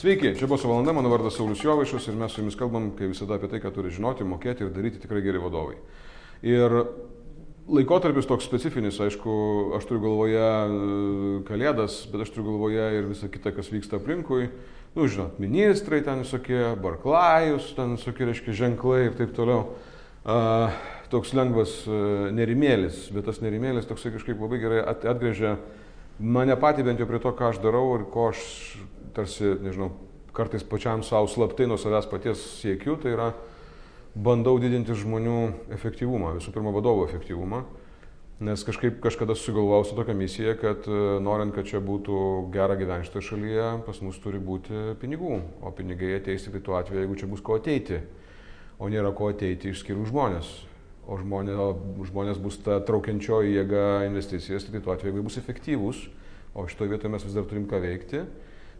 Sveiki, čia buvo valanda, mano vardas Saulis Jovaišas ir mes su jumis kalbam, kaip visada, apie tai, ką turi žinoti, mokėti ir daryti tikrai geri vadovai. Ir laikotarpis toks specifinis, aišku, aš turiu galvoje e, kalėdas, bet aš turiu galvoje ir visą kitą, kas vyksta aplinkui. Nu, žinot, ministrai ten visokie, barklajus, ten visokie, reiškia, ženklai ir taip toliau. Uh, toks lengvas uh, nerimėlis, bet tas nerimėlis toksai kažkaip labai gerai at, atgrėžia mane patį bent jau prie to, ką aš darau ir ko aš tarsi, nežinau, kartais pačiam savo slaptai nuo savęs paties siekiu, tai yra bandau didinti žmonių efektyvumą, visų pirma vadovo efektyvumą, nes kažkaip kažkada sugalvojau su tokia misija, kad e, norint, kad čia būtų gera gyventi šitoje šalyje, pas mus turi būti pinigų, o pinigai ateis tik tuo atveju, jeigu čia bus ko ateiti, o nėra ko ateiti išskyrus žmonės. O žmonės, žmonės bus ta traukiančioji jėga investicijas, tik tuo atveju, jeigu bus efektyvūs, o šitoje vietoje mes vis dar turim ką veikti,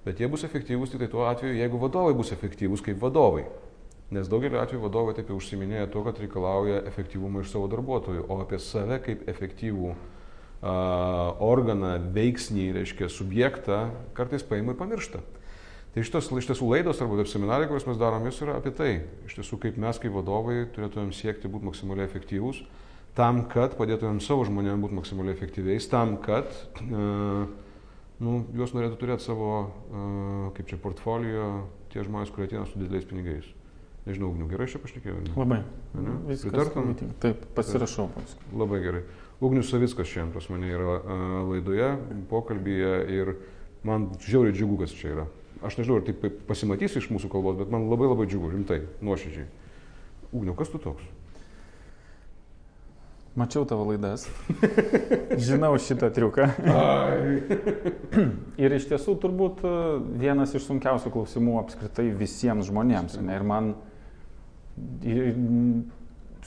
bet jie bus efektyvūs tik tai tuo atveju, jeigu vadovai bus efektyvūs kaip vadovai. Nes daugeliu atveju vadovai taip jau užsiminėja to, kad reikalauja efektyvumą iš savo darbuotojų, o apie save kaip efektyvų uh, organą, veiksnį, reiškia subjektą, kartais paima ir pamiršta. Tai šitos iš tiesų laidos arba seminarai, kuriuos mes darom, jos yra apie tai. Iš tiesų, kaip mes kaip vadovai turėtumėm siekti būti maksimaliai efektyvūs, tam, kad padėtumėm savo žmonėms būti maksimaliai efektyviais, tam, kad uh, nu, juos norėtų turėti savo, uh, kaip čia, portfolio tie žmonės, kurie ateina su dideliais pinigais. Nežinau, ugniu, gerai čia pašnekėjau? Labai. Pritartum? Taip, pasirašau paskui. Labai gerai. Ugnius Savickas šiandien pas mane yra uh, laidoje, pokalbėje ir man žiauriai džiugu, kas čia yra. Aš nežinau, ar taip pasimatys iš mūsų kalbos, bet man labai labai džiugu, rimtai, nuoširdžiai. Ugniu, kas tu toks? Mačiau tavo laidas. Žinau šitą triuką. ir iš tiesų turbūt e, vienas iš sunkiausių klausimų apskritai visiems žmonėms. Ne? Ir man ir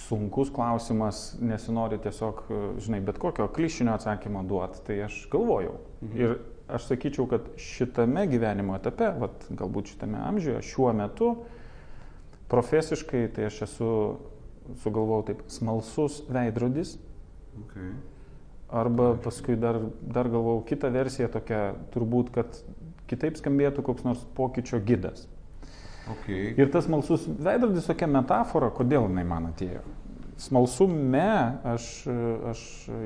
sunkus klausimas, nesinori tiesiog, e, žinai, bet kokio klišinio atsakymo duoti. Tai aš galvojau. Mhm. Ir aš sakyčiau, kad šitame gyvenimo etape, vat, galbūt šitame amžiuje, šiuo metu, profesiškai tai aš esu sugalvojau taip, smalsus veidrodis. Okay. Arba paskui dar, dar galvojau kitą versiją tokią, turbūt, kad kitaip skambėtų koks nors pokyčio gidas. Okay. Ir tas smalsus veidrodis tokia metafora, kodėl jinai man atėjo. Smalsume aš, aš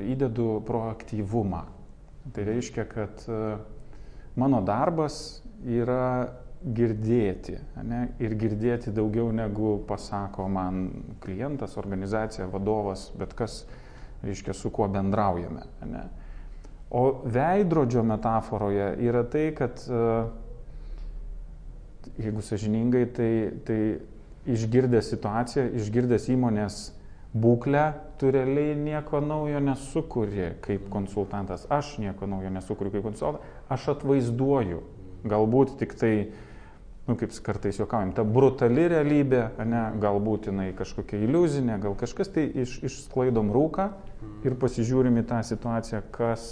įdedu proaktyvumą. Tai reiškia, kad mano darbas yra girdėti ne, ir girdėti daugiau negu pasako man klientas, organizacija, vadovas, bet kas, reiškia, su kuo bendraujame. Ne. O veidrodžio metaforoje yra tai, kad jeigu sažiningai, tai, tai išgirdęs situaciją, išgirdęs įmonės būklę, tu realiai nieko naujo nesukuri kaip konsultantas. Aš nieko naujo nesukuriu kaip konsultantas, aš atvaizduoju. Galbūt tik tai nu, kaip kartais juokaujam, ta brutali realybė, ne, galbūt jinai kažkokia iliuzinė, gal kažkas tai iš, išsklaidom rūką ir pasižiūrim į tą situaciją, kas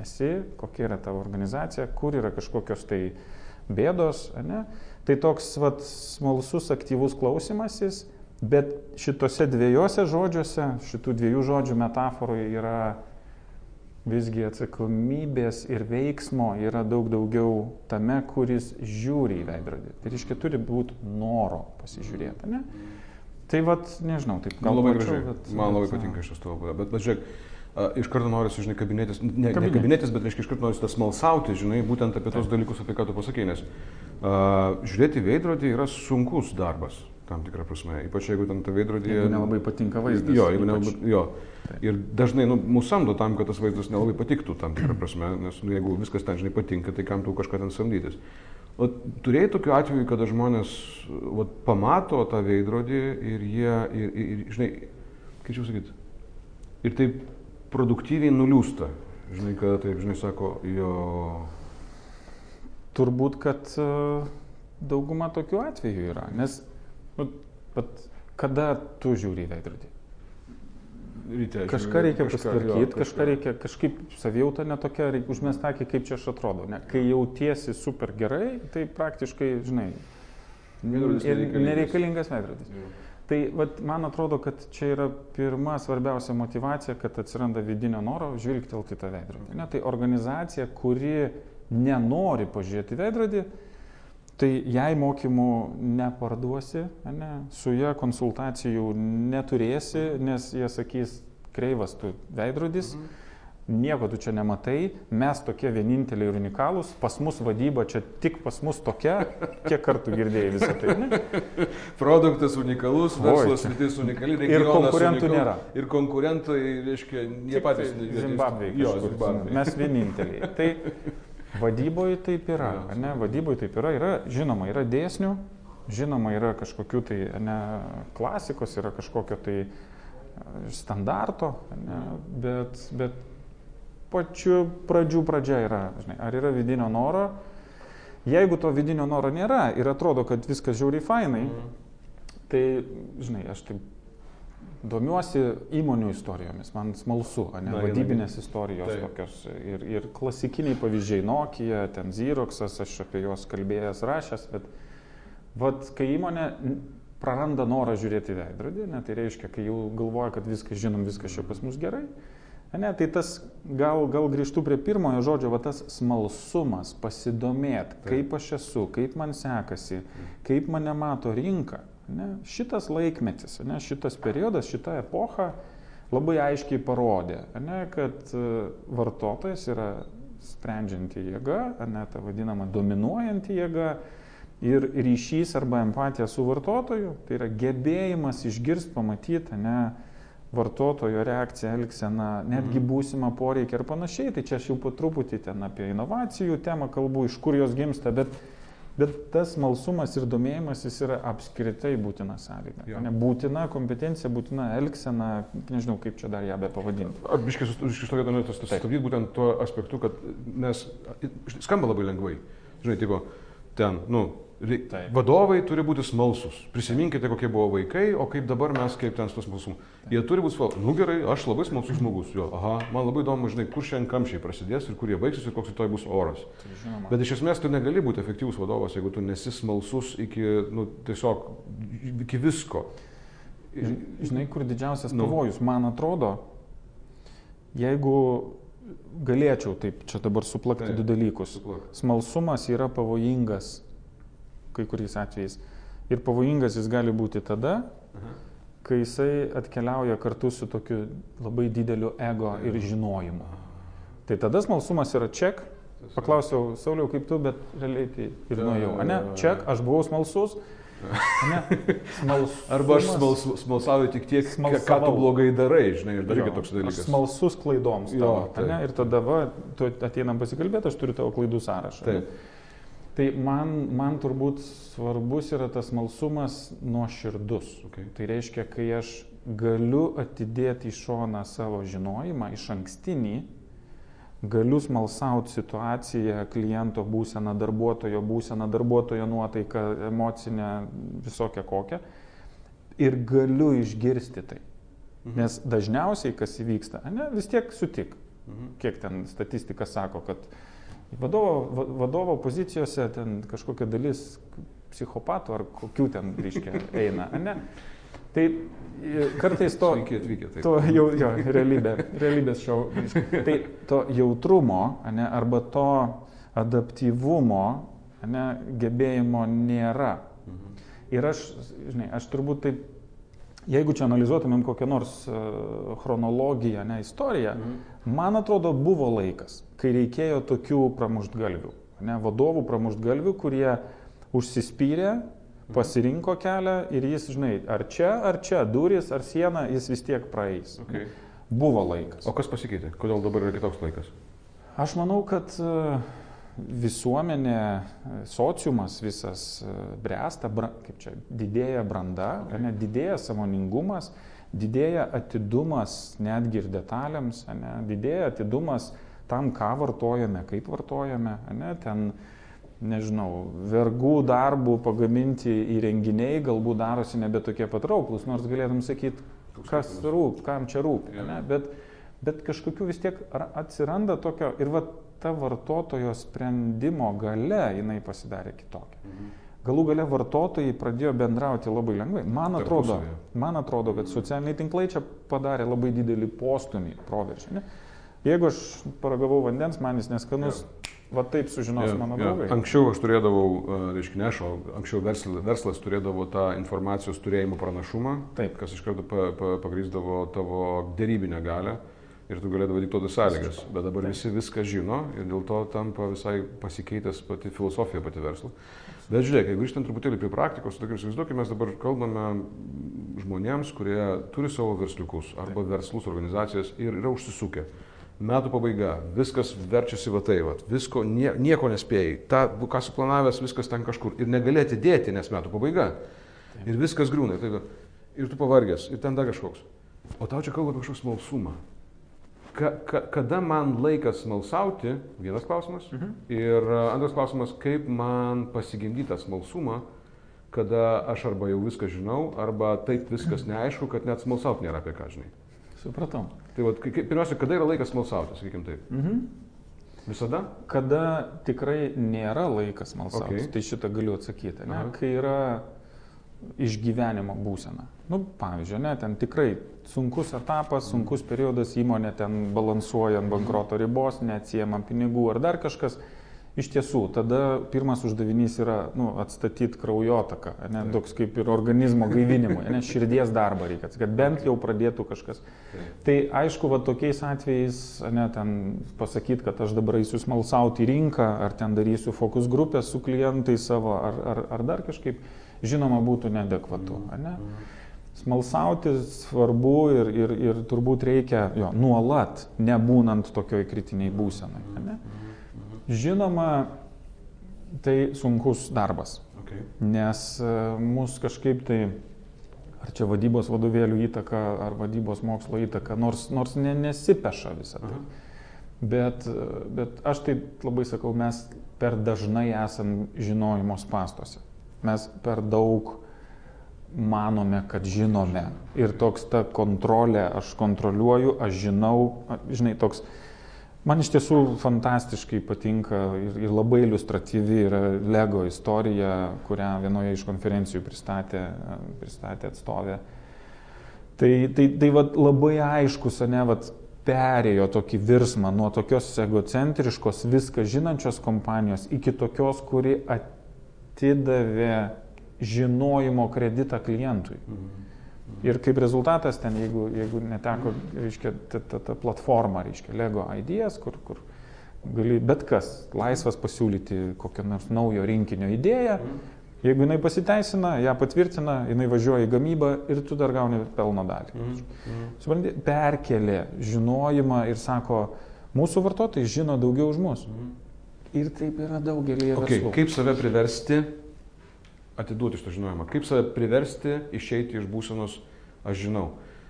esi, kokia yra tavo organizacija, kur yra kažkokios tai bėdos, ne. Tai toks vat, smalsus, aktyvus klausimasis, bet šitose dviejose žodžiuose, šitų dviejų žodžių metaforui yra visgi atsakomybės ir veiksmo yra daug daugiau tame, kuris žiūri į veidrodį. Tai reiškia, turi būti noro pasižiūrėti, ne? Tai vad, nežinau, taip gal labai gražiai. Bet, Man labai patinka šis tavo būdas. Bet, bet žiūrėk, iš karto noriu, žinai, kabinėtis, ne, Kabinė. ne kabinėtis, bet, reiškia, iš karto noriu tas smalsauti, žinai, būtent apie tos dalykus, apie ką tu pasakė, nes uh, žiūrėti veidrodį yra sunkus darbas tam tikrą prasme. Ypač jeigu ten ta veidrodė. Jeigu nelabai patinka vaizdas. Jo, jeigu nelabai. Jo. Ir dažnai nu, mūsų samdo tam, kad tas vaizdas nelabai patiktų tam tikrą prasme, nes nu, jeigu viskas ten žinai patinka, tai kam tu kažką ten samdytis. O turėjai tokiu atveju, kada žmonės vat, pamato tą veidrodį ir jie, ir, ir, ir žinai, kaip čia sakyti, ir taip produktyviai nuliūsta. Žinai, kada taip, žinai, sako, jo. Turbūt, kad uh, dauguma tokių atvejų yra, nes Nu, bet kada tu žiūri į veidrodį? Ryte. Kažką reikia pasitvarkyti, kažką reikia, kažkaip savijauta netokia, reikia užmest akį, kaip čia aš atrodo. Ne? Kai jautiesi super gerai, tai praktiškai, žinai, ir nereikalingas veidrodis. Tai vat, man atrodo, kad čia yra pirma svarbiausia motivacija, kad atsiranda vidinio noro žvilgtelti tą veidrodį. Ne, tai organizacija, kuri nenori pažiūrėti veidrodį, Tai jei mokymų neparduosi, ne, su ją konsultacijų neturėsi, nes jie sakys, kreivas tu veidrodis, mhm. nieko tu čia nematai, mes tokie vieninteliai ir unikalūs, pas mus vadyba čia tik pas mus tokia, kiek kartų girdėjai visą tai. Ne? Produktas unikalus, verslas sritis unikali, ir konkurentų unikal, nėra. Ir konkurentai, reiškia, jie patys. Zimbabvė. Jo, Zimbabvė. Mes vieninteliai. Tai Vadyboje taip yra, ne, vadyboje taip yra, yra, žinoma, yra dėsnių, žinoma, yra kažkokių tai, ne, klasikos, yra kažkokio tai e, standarto, ne, bet, bet pačiu pradžių pradžia yra, žinai, ar yra vidinio noro, jeigu to vidinio noro nėra ir atrodo, kad viskas žiauriai fainai, mm. tai, žinai, aš taip domiuosi įmonių istorijomis, man smalsu, ne, Na, vadybinės na, istorijos taip. tokios ir, ir klasikiniai pavyzdžiai Nokia, ten Xeroxas, aš apie juos kalbėjęs, rašęs, bet vat, kai įmonė praranda norą žiūrėti veidrodį, ne, tai reiškia, kai jau galvoja, kad viską žinom, viskas čia pas mus gerai, ne, tai tas gal, gal grįžtų prie pirmojo žodžio, va tas smalsumas, pasidomėti, kaip aš esu, kaip man sekasi, kaip mane mato rinka Ne? Šitas laikmetis, ne? šitas periodas, šita epocha labai aiškiai parodė, ne? kad e, vartotojas yra sprendžianti jėga, ne? ta vadinama dominuojanti jėga ir ryšys arba empatija su vartotoju, tai yra gebėjimas išgirsti, pamatyti, ne? vartotojo reakciją, elgseną, netgi mhm. būsimą poreikį ir panašiai. Tai čia aš jau po truputį ten apie inovacijų temą kalbu, iš kur jos gimsta, bet Bet tas malsumas ir domėjimasis yra apskritai būtina sąlyga. Ne, būtina kompetencija, būtina elgsena, nežinau kaip čia dar ją be pavadinti. Biškai iš to vietą noriu sustabdyti būtent tuo aspektu, kad nes skamba labai lengvai. Žinai, tipo, ten, nu, Taip. Vadovai turi būti smalsus. Prisiminkite, kokie buvo vaikai, o kaip dabar mes, kaip ten su to smalsumu. Jie turi būti smalsus. Nu gerai, aš labai smalsus žmogus. Jo, aha, man labai įdomu, žinai, kur šiandien kamščiai prasidės ir kur jie baigsis ir koks rytoj bus oras. Tai Bet iš esmės tu negali būti efektyvus vadovas, jeigu tu nesi smalsus iki, nu, tiesiog, iki visko. Žinai, kur didžiausias nu. pavojus, man atrodo, jeigu galėčiau taip čia dabar suplakti du dalykus. Suplak. Smalsumas yra pavojingas kai kuriais atvejais. Ir pavojingas jis gali būti tada, Aha. kai jisai atkeliauja kartu su tokiu labai dideliu ego ir žinojimu. Tai tada smalsumas yra ček. Paklausiau, Sauliau, kaip tu, bet realiai tai ir nuėjau. Ne, ček, aš buvau smalsus. Ne, smalsus. Arba aš smalsu, smalsauju tik tiek, Smalsavau. ką tu blogai darai, žinai, ir dar irgi toks dalykas. Smalsus klaidoms. Tavo, jo, tai. ne, ir tada, va, tu ateinam pasikalbėti, aš turiu tavo klaidų sąrašą. Taip. Ne? Tai man, man turbūt svarbus yra tas malsumas nuoširdus. Okay. Tai reiškia, kai aš galiu atidėti į šoną savo žinojimą, iš ankstinį, galiu smalsauti situaciją, kliento būseną, darbuotojo būseną, darbuotojo nuotaiką, emocinę, visokią kokią. Ir galiu išgirsti tai. Mhm. Nes dažniausiai, kas įvyksta, ne, vis tiek sutik. Mhm. Kiek ten statistika sako, kad Vadovo, vadovo pozicijose ten kažkokia dalis psichopatų ar kokių ten, reiškia, eina, ne? Tai e, kartais to... Sveiki atvykę, taip. To jau, jo, realybė, realybės šau. Tai to jautrumo, ne, arba to adaptyvumo, ne, gebėjimo nėra. Mhm. Ir aš, žinai, aš turbūt taip jeigu čia analizuotumėm kokią nors uh, chronologiją, ne istoriją, mhm. man atrodo buvo laikas, kai reikėjo tokių pramuštgalvių, ne vadovų pramuštgalvių, kurie užsispyrė, mhm. pasirinko kelią ir jis, žinai, ar čia, ar čia, duris, ar siena, jis vis tiek praeis. Okay. Buvo laikas. O kas pasikeitė? Kodėl dabar yra kitoks laikas? Aš manau, kad uh, visuomenė, sociumas visas e, bręsta, kaip čia, didėja branda, ne, didėja samoningumas, didėja atidumas netgi ir detalėms, ne, didėja atidumas tam, ką vartojame, kaip vartojame, ne, ten, nežinau, vergų darbų pagaminti įrenginiai galbūt darosi nebe tokie patrauklus, nors galėtum sakyti, kas rūp, kam čia rūp, ne, bet, bet kažkokiu vis tiek atsiranda tokio ir va ta vartotojo sprendimo gale jinai pasidarė kitokia. Mhm. Galų gale vartotojai pradėjo bendrauti labai lengvai. Man atrodo, man atrodo, kad socialiniai tinklai čia padarė labai didelį postumį, proveržį. Ne? Jeigu aš paragavau vandens, man jis neskanus, ja. Va taip sužinos Jo, mano draugai. Anksčiau aš turėdavau, e, reiškia, ne aš, o anksčiau verslas, verslas turėdavo tą informacijos turėjimo pranašumą, Taip. kas iš karto pa, pa, pagrįsdavo tavo dėrybinę galę ir tu galėdavai diktuoti sąlygas. Bet dabar visi viską žino ir dėl to tampa visai pasikeitęs pati filosofija pati verslo. Bet žiūrėk, jeigu grįžtant truputėlį prie praktikos, tai įsivaizduokime, mes dabar kalbame žmonėms, kurie turi savo versliukus arba verslus, organizacijas ir yra užsisukę. Metų pabaiga, viskas verčiasi va tai, va, visko, nie, nieko nespėjai, ta, ką suplanavęs, viskas ten kažkur ir negali atidėti, nes metų pabaiga. Ir viskas grūna, ir, tai, ir tu pavargęs, ir ten dar kažkoks. O tau čia kalba apie kažkokį smalsumą. Ka, ka, kada man laikas smalsauti, vienas klausimas. Mhm. Ir a, antras klausimas, kaip man pasigimdyti tą smalsumą, kada aš arba jau viską žinau, arba taip viskas neaišku, kad net smalsauti nėra apie ką žinai. Supratau. Tai va, pirmiausia, kada yra laikas smalsauti, sakykim taip. Mhm. Visada? Kada tikrai nėra laikas malsauti, Okay. okay. tai šitą galiu atsakyti. Ne? Aha. Kai yra išgyvenimo būsena. Nu, pavyzdžiui, ne, ten tikrai sunkus etapas, sunkus periodas, įmonė ten balansuoja ant bankroto ribos, neatsiema pinigų ar dar kažkas. Iš tiesų, tada pirmas uždavinys yra nu, atstatyti kraujotaką, ne, toks kaip ir organizmo gaivinimui, ne, širdies darbą reikia, kad bent jau pradėtų kažkas. Tai aišku, va tokiais atvejais, ne, ten pasakyti, kad aš dabar eisiu smalsauti rinką, ar ten darysiu fokus grupę su klientais savo, ar, ar, ar dar kažkaip, žinoma, būtų neadekvatu. Ne? Smalsauti svarbu ir, ir, ir turbūt reikia jo nuolat, nebūnant tokioj kritiniai būsenai. Ne? Žinoma, tai sunkus darbas, Okay. nes e, mus kažkaip tai, ar čia vadybos vadovėlių įtaka, ar vadybos mokslo įtaka, nors, nors ne, nesipeša visą tai. Bet, e, bet aš tai labai sakau, mes per dažnai esam žinojimo spastuose. Mes per daug manome, kad žinome. Ir toks ta kontrolė, aš kontroliuoju, aš žinau, žinai, toks. Man iš tiesų fantastiškai patinka ir, ir labai iliustratyvi yra Lego istorija, kurią vienoje iš konferencijų pristatė, pristatė atstovė. Tai, tai, tai vat, labai aiškus, ne, vat, perėjo tokį virsmą nuo tokios egocentriškos, viską žinančios kompanijos iki tokios, kuri atidavė žinojimo kreditą klientui. Ir kaip rezultatas ten, jeigu, jeigu neteko, reiškia, ta, ta, ta platforma, reiškia, Lego ideas, kur, kur gali bet kas laisvas pasiūlyti kokią nors naujo rinkinio idėją, jeigu jinai pasiteisina, ją patvirtina, jinai važiuoja į gamybą ir tu dar gauni pelno dalį. Supranti, perkelė žinojimą ir sako, mūsų vartotojai žino daugiau už mus. Ir taip yra daugelį Okay. verslų. Kaip save priversti atiduoti šitą žinojimą? Kaip save priversti išeiti iš būsenos aš žinau?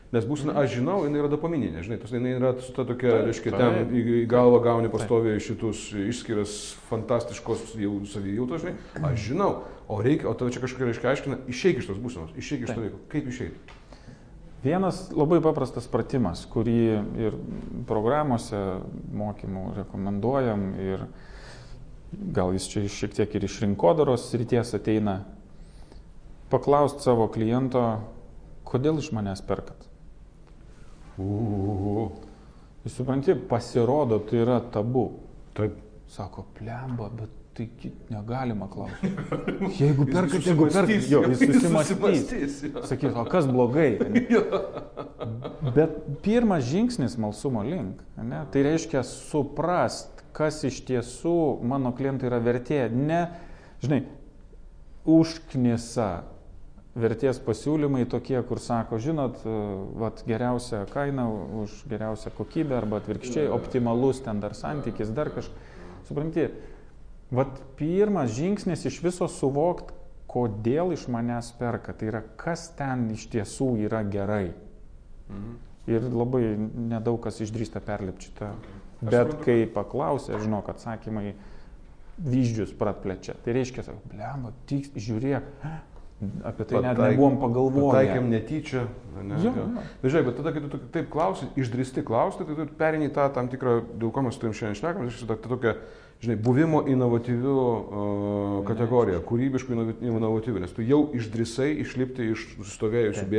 Nes būsena aš žinau, jinai yra dopamininė, žinai, tas jinai yra su ta tokia, reiškia, ten į, į galvą gauni pastoviai šitus išskiras fantastiškos jau savijautos, žinai, aš žinau, o reikia, o tave čia kažkokia reiškia aiškina, išeik iš tos būsenos, išeik iš to veiko. Kaip išeiti? Vienas labai paprastas pratimas, kurį ir programuose mokymų rekomenduojam ir gal jis čia šiek tiek ir iš rinkodaros srities ateina, paklausti savo kliento, kodėl iš manęs perkat. Uuu. Jūs supranti, pasirodo, tai yra tabu. Taip. Sako, plemba, bet taigi negalima klausti. Jeigu perkat, jeigu perkat, jo, jis susimastys. Sakys, o kas blogai? Bet pirmas žingsnis malsumo link, ne, tai reiškia suprast, kas iš tiesų mano klientai yra vertė. Ne, žinai, užknisa vertės pasiūlymai tokie, kur sako, žinot, vat, geriausia kaina už geriausią kokybę arba atvirkščiai, optimalus ten dar santykis, dar kažkas. Supranti, vat pirmas žingsnis iš viso suvokt, kodėl iš manęs perka. Tai yra, kas ten iš tiesų yra gerai. Mhm. Ir labai nedaug kas išdrįsta perlipti šitą. Aš Bet suprantu. kai paklausė, žinok, atsakymai vyzdžius pratplečia. Tai reiškia, sako, blemba, tik žiūrėk, apie tai net Pataik- nebuvom pagalvoję. Pataikėm netyčia. Ne, Jo, jo. Bet žiūrėk, bet tada, kai tu taip klausi, išdrįsti klausti, tai tu perini tą tam tikrą, dėl ko mes tavim šiandien šnekam, tai tokią, žinai, buvimo inovatyvių uh, kategoriją, kūrybiškų inovi- inovatyvių, nes tu jau išdrįsai išlipti iš nusistovėjusių Taip.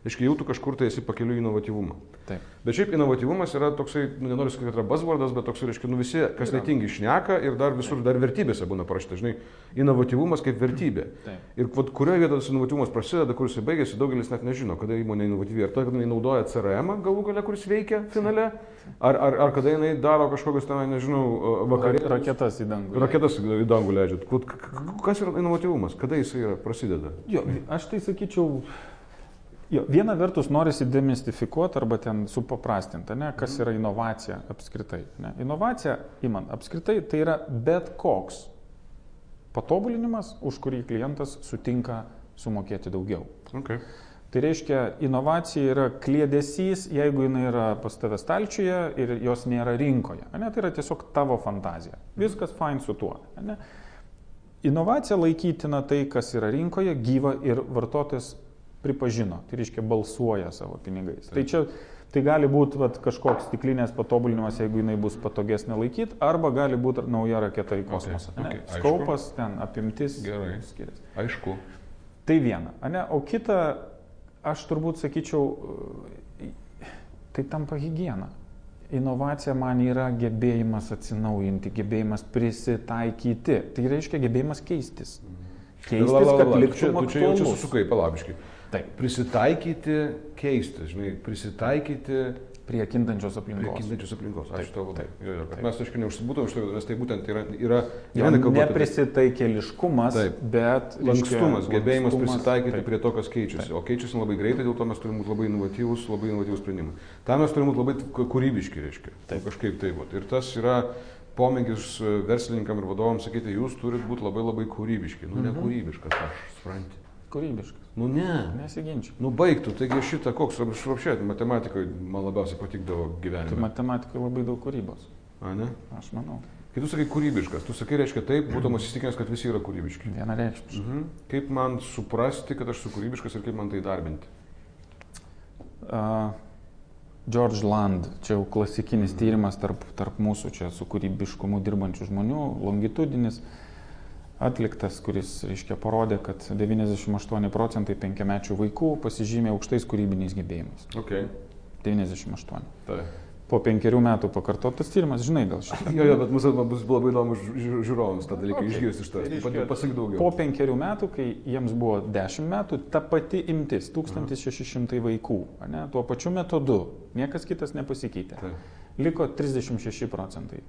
Reiškia, jau tu kažkur tai esi pakeliu inovatyvumą. Taip. Bet šiaip inovatyvumas yra toksai, nu, nenoriu sakyti, kad yra buzzwordas, bet toksai, reiškia, nu visi, kas Yra. netingi šneka ir dar visur, dar vertybėse būna parašyta, žinai, inovatyvumas kaip vertybė. Taip. Ir vat, kurioje vietoje tas inovatyvumas prasideda, kur jisai baigėsi, daugelis net nežino, kada įmonė inovatyvi. Ar kad jinai naudoja CRM galų gale, kuris veikia finale, ar, ar, ar kada jinai daro kažkokius ten, nežinau, vakarė. Raketas į dangų. Raketas į dangų k- Kas yra inovatyvumas? Kada jisai yra, prasideda? Jo, aš tai sakyčiau, jo, viena vertus norisi demistifikuoti arba ten supaprastinti, ne, kas yra inovacija apskritai. Ne. Inovacija, įman, apskritai tai yra bet koks patobulinimas, už kurį klientas sutinka sumokėti daugiau. Okay. Tai reiškia, inovacija yra klėdesys, jeigu jinai yra pas tave stalčiuje ir jos nėra rinkoje. Ne? Tai yra tiesiog tavo fantazija. Viskas fine su tuo. Ne? Inovacija laikytina tai, kas yra rinkoje, gyva ir vartotojas pripažino. Tai reiškia, balsuoja savo pinigais. Tai čia tai gali būti vat, kažkoks stiklinės patobulinimas, jeigu jinai bus patogesnė laikyti, arba gali būti nauja raketa į kosmosą. Okay, ne? okay, aišku. Skaupas, ten apimtis Gerai. skiriasi. Aišku. Tai viena. Ane? O kita, aš turbūt sakyčiau, tai tampa hygiena. Inovacija man yra gebėjimas atsinaujinti, gebėjimas prisitaikyti. Tai reiškia gebėjimas keistis. Keistis, La, la, la, kad la, tu čia, jau čia susukai, palabiškai. Taip, Prisitaikyti, keisti, žinai, prisitaikyti prie kintančios prie aplinkos. kintančios aplinkos. Taip, taip, jo, kad taip. mes, aišku, neužsibūtum iš to, nes tai būtent yra, yra apie tai. Neprisitaikėliškumas, Taip. bet Lankstumas, reiškia, gebėjimas lankstumas, prisitaikyti taip. prie to, kas keičiasi. O keičiasi labai greitai, dėl to mes turime būti labai inovatyvūs, labai inovatyvūs sprendimai. Tam mes turime būti labai kūrybiški, reiškia. Taip. Kažkaip tai būtų. Ir tas yra pomėgis e, verslininkam ir vadovams sakyti, jūs turite būti labai labai kūrybiški. Nu, ne Mhm. kūrybiškas aš, supranti. Kūrybiškas. Nu, ne. Nesiginčiu. Nu, baigtų, taigi šitą, koks, aš apšėt, matematikoje man labiausiai patikdavo Tai gyvenime. matematikoje labai daug kūrybos. A, ne? Aš manau. Kai tu sakai kūrybiškas, tu sakai, reiškia taip, būdamas įsitikinęs, kad visi yra kūrybiški. Vienareikšmiškai. Mhm. Kaip man suprasti, kad aš esu kūrybiškas ir kaip man tai darbinti? Uh, George Land, čia jau klasikinis tyrimas tarp, tarp mūsų čia su kūrybiškumu dirbančių žmonių, longitudinis, atliktas, kuris, reiškia, parodė, kad 98 procentai penkiamečių vaikų pasižymė aukštais kūrybiniais gebėjimais. Okay. 98. Tai. Po penkerių metų pakartotas tyrimas, žinai gal šitą. Jo, jo, bet mums bus labai įdomu žiū- žiūrovams tą dalyką Okay. išgirsti iš tavęs. Reiškia, Pasakyk daugiau. Po penkerių metų, kai jiems buvo 10 metų, ta pati imtis, 1600 vaikų, ane, tuo pačiu metodu, niekas kitas nepasikeitė. Taip. Liko 36 procentai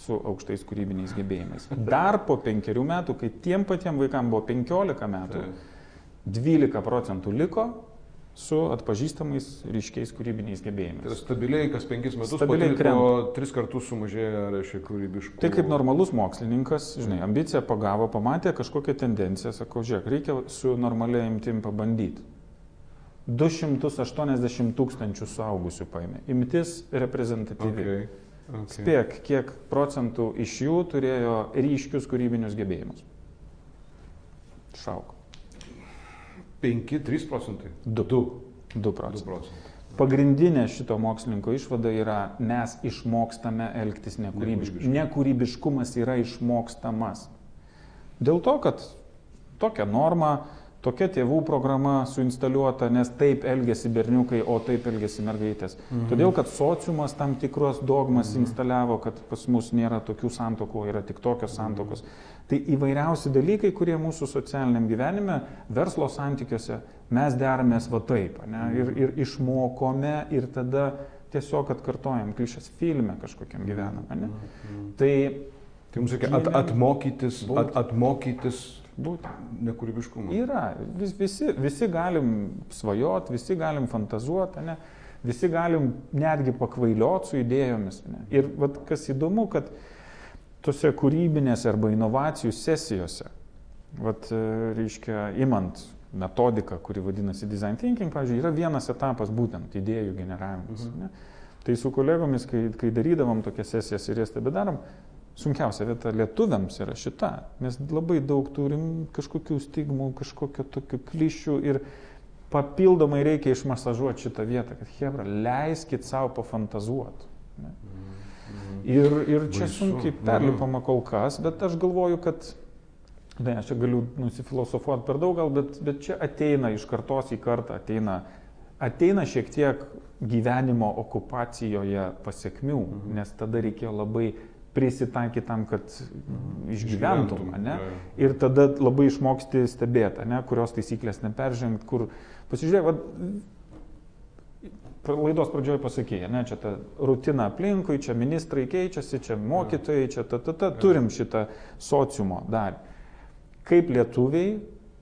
su aukštais kūrybiniais gebėjimais. Dar po penkerių metų, kai tiem patiem vaikam buvo 15 metų. 12 procentų liko su atpažįstamais ryškiais kūrybiniais Tai gebėjimais. stabiliai kas penkis metus, Stabiliai po tris kartus sumažėja, reiškia, kūrybiškų. Tai kaip normalus mokslininkas, žinai, ambiciją pagavo, pamatė kažkokią tendenciją, sako, žiūrėk, reikia su normalia imtim pabandyti. 280 tūkstančių suaugusių paėmė. Imtis reprezentatyvi. Okay. Okay. Spėk, kiek procentų iš jų turėjo ryškius kūrybinius gebėjimus. Šauk. 5-3 procentai. 2. 2. 2 2 procentai. procentai. Pagrindinė šito mokslininko išvada yra, mes išmokstame elgtis. Nekūrybiškai. Nekūrybiškumas yra išmokstamas. Dėl to, kad tokia norma, tokia tėvų programa suinstaliuota, nes taip elgesi berniukai, o taip elgesi mergaitės. Mhm. Todėl, kad sociumas tam tikros dogmas mhm. instaliavo, kad pas mus nėra tokių santokų, yra tik tokios santokos. Tai įvairiausi dalykai, kurie mūsų socialiniam gyvenime, verslo santykiuose, mes deramės va taip, ne, ir, ir išmokome ir tada tiesiog atkartojam klišės filme kažkokiam gyvenam. Ne? Tai Tai mums reikia at, atmokytis, at, atmokytis būtent. nekūrybiškumą. Yra, vis, visi, visi galim svajot, visi galim fantazuoti, ne? visi galim netgi pakvailioti su idėjomis. Ne? Ir vat, kas įdomu, kad tose kūrybinėse arba inovacijų sesijose, vat, e, reiškia, imant metodiką, kuri vadinasi design thinking, pavyzdžiui, yra vienas etapas būtent idėjų generavimas. Mhm. Ne? Tai su kolegomis, kai, kai darydavom tokias sesijas ir jas tebedarom, sunkiausia vieta lietuviams yra šita. Mes labai daug turim kažkokių stigmų, kažkokio tokių klišių ir papildomai reikia išmasažuoti šitą vietą, kad Hebra, leiskit savo pafantazuoti. Ne? Ir, ir čia Baisu. sunkiai perlipama kol kas, bet aš galvoju, kad, ne, aš čia galiu nusifilosofuoti per daug gal, bet, bet čia ateina iš kartos į kartą, ateina ateina šiek tiek gyvenimo okupacijoje pasiekmių, mhm. nes tada reikėjo labai prisitaikyti tam, kad išgyventum, ne? Ir tada labai išmoksti stebėti, ne? kurios taisyklės neperžengti, kur pasižiūrėk, va, laidos pradžioje pasakė, ne, čia ta rutina aplinkui, čia ministrai keičiasi, čia mokytojai, čia ta, ta, ta, turim šitą sociumo dalį. Kaip lietuviai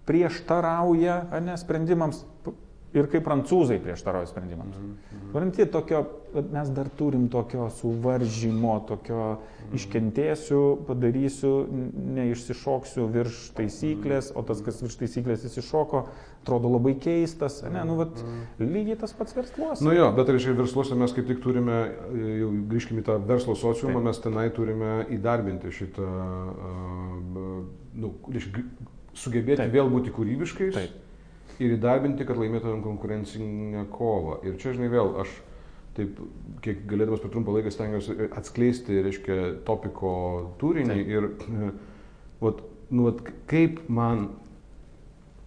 prieštarauja ne, sprendimams ir kaip prancūzai prieštarauja sprendimams. Suprantate, mm -hmm. tokio, mes dar turim tokio suvaržymo, tokio -hmm. iškentėsiu, padarysiu, neišsišoksiu virš taisyklės, o tas, kas virš taisyklės įsišoko, atrodo labai keistas. Ne, nu, vat, mm. lygiai tas pats versluose. Nu jo, bet reiškia, versluose mes kaip tik turime, jau grįžkime į tą verslo sociumą, Taip. mes tenai turime įdarbinti šitą, uh, nu, reiškia, sugebėti Taip. vėl būti kūrybiškais. Taip ir įdarbinti, kad laimėtumėm konkurencinę kovą. Ir čia, žinai, vėl aš taip, kiek galėdamas per trumpą laiką stengiuosi atskleisti, reiškia, topiko turinį taip. ir, vat, nu, vat, kaip man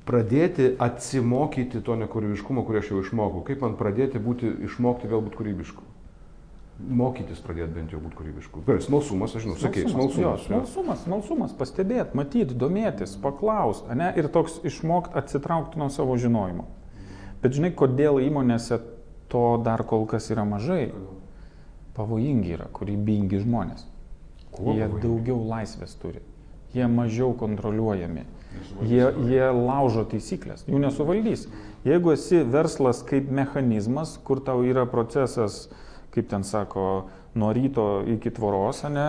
pradėti atsimokyti to nekūrybiškumo, kurį aš jau išmokau, kaip man pradėti būti, išmokti vėl būti kūrybišku mokytis pradėti bent jau būti kūrybišku. Gerai, smalsumas, aš žinau, sakei, smalsumas. Jo, smalsumas, smalsumas, pastebėti, matyti, domėtis, paklausti, ne, ir toks išmokti atsitraukti nuo savo žinojimo. Bet žinai, kodėl įmonėse to dar kol kas yra mažai? Pavojingi yra kūrybingi žmonės. Kuo jie pavojingi? daugiau laisvės turi, jie mažiau kontroliuojami, jie, jie laužo taisyklės, jų nesuvaldys. Jeigu esi verslas kaip mechanizmas, kur tau yra procesas, uh, kaip ten sako, nuo ryto iki tvoros, ne?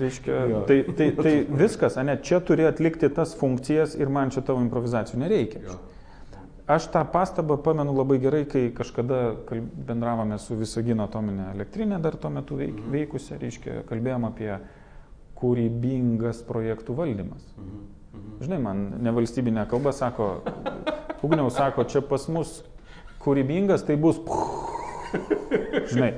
Reiškia, tai, tai, tai viskas, ne? Čia turi atlikti tas funkcijas ir man čia tavo improvizacijų nereikia. Aš tą pastabą pamenu labai gerai, kai kažkada bendravome su Visagino atominė elektrinė, dar tuo metu veik, mhm. veikusią, reiškia, kalbėjom apie kūrybingas projektų valdymas. Mhm. Mhm. Žinai, man nevalstybinė kalba sako, Ugniau sako, čia pas mus kūrybingas, tai bus puh, Žinai,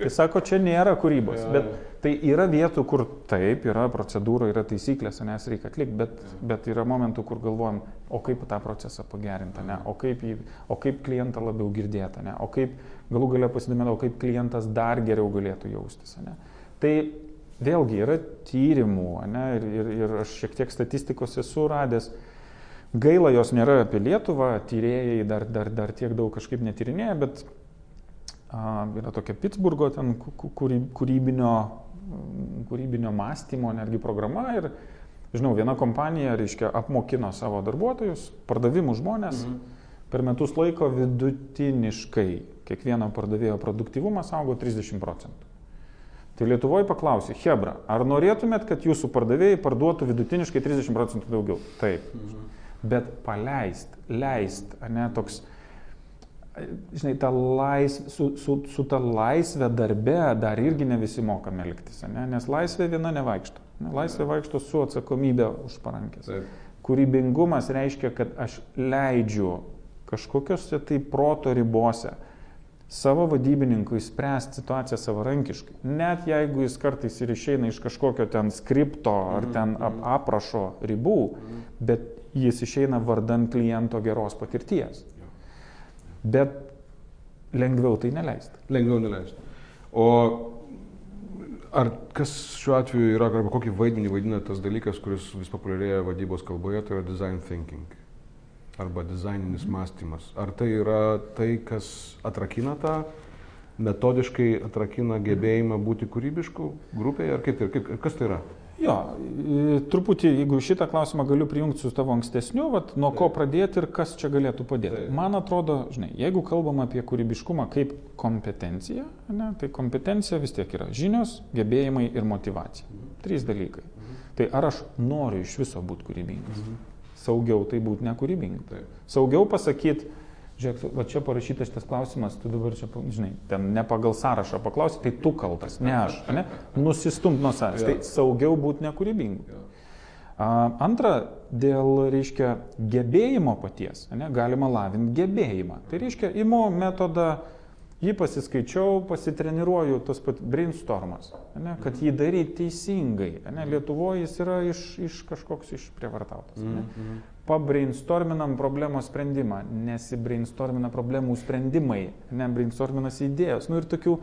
tai sako, čia nėra kūrybos, bet tai yra vietų, kur taip, yra procedūra, yra taisyklės, nes reikia atlikti, bet, bet yra momentų, kur galvojam, o kaip tą procesą pagerinti, ne, o kaip, jį, o kaip klientą labiau girdėti, ne, o kaip galų galia pasidomėti, o kaip klientas dar geriau galėtų jaustis. Ne. Tai vėlgi yra tyrimų, ne, ir, ir, ir aš šiek tiek statistikos esu radęs. Gaila, jos nėra apie Lietuvą, tyrėjai dar, dar, dar tiek daug kažkaip netyrinėja, bet yra tokia Pittsburgo ten kūrybinio, kūrybinio mąstymo netgi programa ir, žinau, viena kompanija, reiškia, apmokino savo darbuotojus, pardavimų žmonės, mhm. per metus laiko vidutiniškai kiekvieno pardavėjo produktyvumas augo 30 procentų. Tai Lietuvoje paklausė, Hebra, ar norėtumėt, kad jūsų pardavėjai parduotų vidutiniškai 30 procentų daugiau? Taip. Mhm. Bet paleist, leist, ne toks žinai, ta laisvė, su, su, su ta laisvė darbe dar irgi ne visi mokame elgtis, ne? nes laisvė viena nevaikšto. Ne? Laisvė vaikšto su atsakomybė už parankės. Taip. Kūrybingumas reiškia, kad aš leidžiu kažkokiuose tai proto ribose savo vadybininkui spręsti situaciją savarankiškai. Net jeigu jis kartais ir išeina iš kažkokio ten skripto ar mhm, ten ap mhm. aprašo ribų, mhm. bet jis išeina vardan kliento geros patirties bet lengviau tai neleisti. Lengviau neleisti. O ar kas šiuo atveju yra, arba kokį vaidmenį vaidina tas dalykas, kuris vis populiarėja vadybos kalboje, tai yra design thinking arba dizaininis mąstymas. Ar tai yra tai, kas atrakina tą, metodiškai atrakina gebėjimą būti kūrybišku grupėje, ar kaip, tai, kaip, kas tai yra? Jo, truputį, jeigu šitą klausimą galiu prijungti su tavo ankstesniu, vat, nuo ko pradėti ir kas čia galėtų padėti. Man atrodo, žinai, jeigu kalbam apie kūrybiškumą kaip kompetenciją, ne, tai kompetencija vis tiek yra žinios, gebėjimai ir motivacija. Mhm. Trys dalykai. Mhm. Tai ar aš noriu iš viso būti kūrybingas? Mhm. Saugiau tai būti nekūrybingas. Saugiau pasakyti, žiūrėk, va čia parašytas šitas klausimas, tu dabar čia, žinai, ten ne pagal sąrašą paklausi, tai tu kaltas, ne aš, ne? Nusistumt nuo savęs, tai saugiau būti nekūrybingu. Antra, dėl, reiškia, gebėjimo paties, ne, galima lavinti gebėjimą. Tai reiškia, imu metodą Jį pasiskaičiau, pasitreniruoju, tas pat brainstormas, ne, kad jį daryti teisingai. Ne, Lietuvoje jis yra iš, iš kažkoks išprievartautas. Ne. Mhm. Pabrainstorminam problemos sprendimą, nesibrainstormina problemų sprendimai, ne brainstorminas idėjos. Nu ir tokių,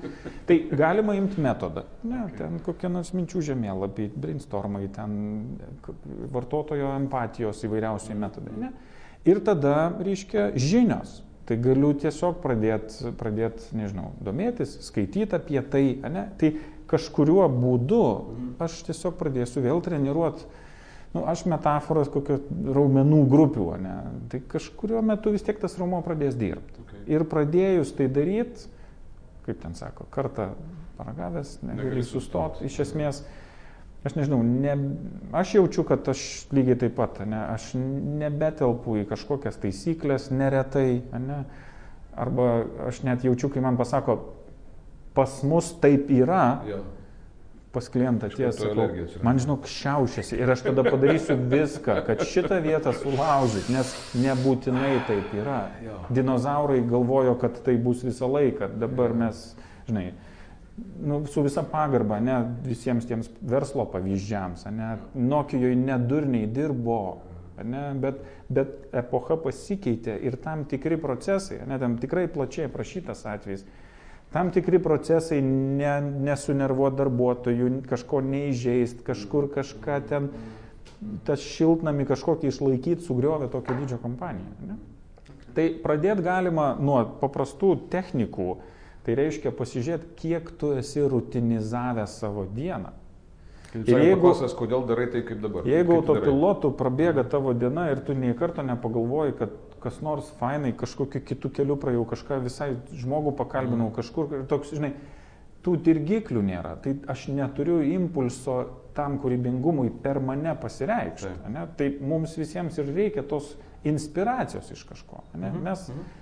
tai galima imti metodą. Ne, ten kokie nors minčių žemėlapiai, brainstormai, ten vartotojo empatijos įvairiausiai metodai. Ne. Ir tada, reiškia, žinios tai galiu tiesiog pradėti, pradėt, nežinau, domėtis, skaityti apie tai, ne? tai kažkuriuo būdu aš tiesiog pradėsiu vėl treniruoti, nu, aš metaforos kokio raumenų grupių, ne? tai kažkuriuo metu vis tiek tas raumo pradės dirbti. Okay. Ir pradėjus tai daryti, kaip ten sako, kartą paragavęs, negali sustoti, iš esmės, aš nežinau, ne, aš jaučiu, kad aš lygiai taip pat, ne, aš nebetelpu į kažkokias taisyklės neretai, ne, arba aš net jaučiu, kai man pasako, pas mus taip yra, ja. Pas klientą tiesą, man žinok, šiaušiasi ir aš tada padarysiu viską, kad šitą vietą sulaužyt, nes nebūtinai taip yra. Ja. Dinozaurai galvojo, kad tai bus visą laiką, dabar mes, žinai, nu, su visa pagarba, ne visiems tiems verslo pavyzdžiams, ne, Nokijoje nedurniai dirbo, ne, bet, bet epocha pasikeitė ir tam tikri procesai, ne, tam tikrai plačiai aprašytas atvejis, tam tikri procesai ne, nesunervuoti darbuotojų, kažko neįžeist, kažkur kažką ten, tas šiltnami kažkokį išlaikyti, sugriovė tokio didžio kompaniją. Ne. Tai pradėti galima nuo paprastų technikų, Tai reiškia pasižiūrėti, kiek tu esi rutinizavęs savo dieną. Ir jeigu, paklausęs, kodėl darai tai kaip dabar? Jeigu autopilotų prabėga tavo diena ir tu nei karto nepagalvoji, kad kas nors fainai kažkokiu kitu keliu praėjau, kažką visai žmogų pakalbinau mm. kažkur ir toks, žinai, tų dirgiklių nėra. Tai aš neturiu impulso tam kūrybingumui per mane pasireikšti. Tai. tai mums visiems ir reikia tos inspiracijos iš kažko. Ne? Mm -hmm. Mes mm -hmm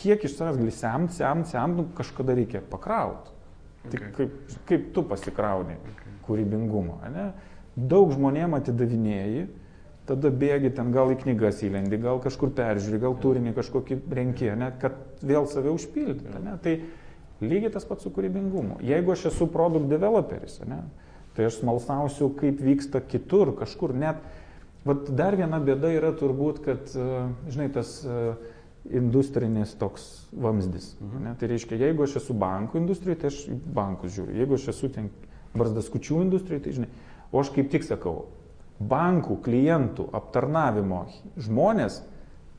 kiek iš savęs gali semt, semt, semt, nu, kažkada reikia pakrauti. Okay. Tik kaip, kaip tu pasikrauni okay. kūrybingumo. Ne? Daug žmonėm atidavinėjai, tada bėgi ten gal į knygas įlendi, gal kažkur peržiūri, gal turinį kažkokį renki, ne? kad vėl save užpildyti. Ne? Tai lygiai tas pats su kūrybingumu. Jeigu aš esu produkt developeris, ne? tai aš smalsausiu, kaip vyksta kitur, kažkur net. Vat dar viena bėda yra turbūt, kad, žinai, tas uh, industrinis toks vamzdis. Mhm. Ne? Tai reiškia, jeigu aš esu bankų industrijoje, tai aš bankus žiūriu. Jeigu aš esu ten barzdaskučių industrijoje, tai žinai, o aš kaip tik sakau, bankų klientų aptarnavimo žmonės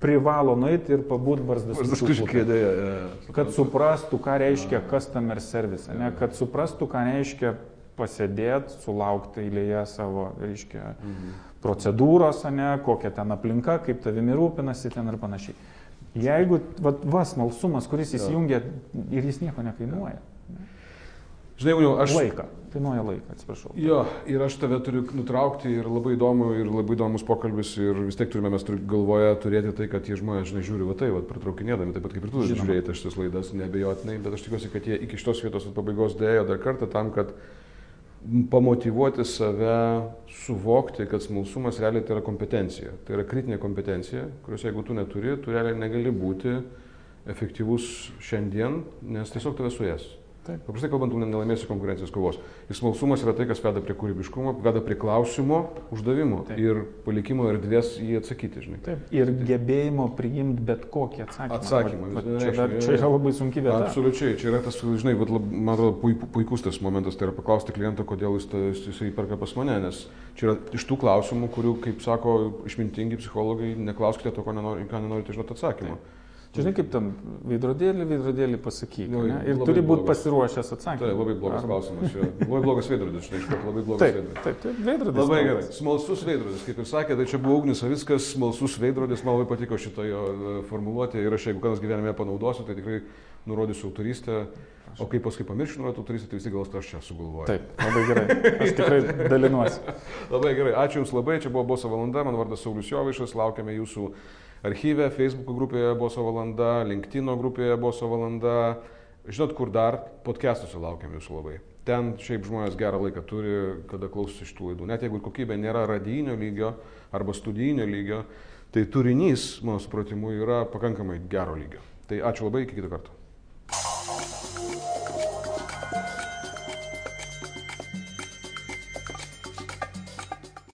privalo nueiti ir pabūti barzdaskučių kėdėje. Kad suprastų, ką reiškia customer service, ne? kad suprastų, ką reiškia pasėdėti, sulaukti eilėje savo, reiškia, mhm. procedūros, ne, kokia ten aplinka, kaip tavimi rūpinasi ten ir panašiai. Jeigu va, va smalsumas, kuris įsijungia ir jis nieko nekainuoja. Žinai, jau aš. Laiką. Kainuoja laiką, atsiprašau. Jo, ir aš tave turiu nutraukti ir labai įdomu, ir labai įdomus pokalbis, ir vis tiek turime mes galvoje turėti tai, kad tie žmonės, žinai, žiūri va tai, va, pritraukinėdami, taip pat kaip ir tu žiūrėjai šitas laidas, nebejotinai, bet aš tikiuosi, kad jie iki šitos vietos pabaigos dėjo dar kartą tam, kad pamotivuoti save, suvokti, kad smalsumas realiai tai yra kompetencija. Tai yra kritinė kompetencija, kurios jeigu tu neturi, tu realiai negali būti efektyvus šiandien, nes tiesiog tave suės. Taip. Paprastai kalbant, nelaimėsi konkurencijos kovos. Ir smalsumas yra tai, kas veda prie kūrybiškumo, veda prie klausimo, uždavimo Taip. ir palikimo erdvės jį atsakyti, žinai. Taip. Ir gebėjimo priimti bet kokį atsakymą. Atsakymą. Va, va, čia, dar, čia yra labai sunki vieta. Absoliučiai. Čia yra tas, žinai, va, man atrodo, puikus tas momentas, tai yra paklausti kliento, kodėl jis, jis, jisai perka pas mane, nes čia yra iš tų klausimų, kurių, kaip sako išmintingi psichologai, neklauskite to, ko nenori, ką nenorite žinoti atsakymą. Taip. Čia žinai, kaip tam veidrodėlį, veidrodėlį pasakyk. Nu, ne? Ir turi būti pasiruošęs atsakyti. Tai labai blogas Ar... klausimas. Jo. Labai blogas veidrodis, žinai, iš karto labai blogas taip, veidrodis. Taip, taip, veidrodis. Labai gerai. Smalsus veidrodis, kaip ir sakė, tai čia buvo ugnis viskas, smalsus veidrodis, man labai patiko šito jo e, formuluotė ir aš jeigu kas gyvenime panaudosiu, tai tikrai nurodysiu autorystę. O kaip paskui pamiršiu nurodyti autorystę, tai visi gal aš čia sugalvoju. Taip, labai gerai. Aš tikrai dalinuosi. labai gerai. Ačiū Jums labai. Čia buvo Boso valanda. Man vardas Saulis Jovaišas. Laukiame Jūsų archyve, Facebook grupėje Boso valanda, LinkedIn grupėje Boso valanda. Žinot, kur dar podcastuose laukiam jūsų labai. Ten šiaip žmonės gerą laiką turi, kada klausosi šitų laidų. Net jeigu kokybė nėra radijinio lygio arba studijinio lygio, tai turinys, mano supratimu, yra pakankamai gero lygio. Tai ačiū labai, iki kito karto.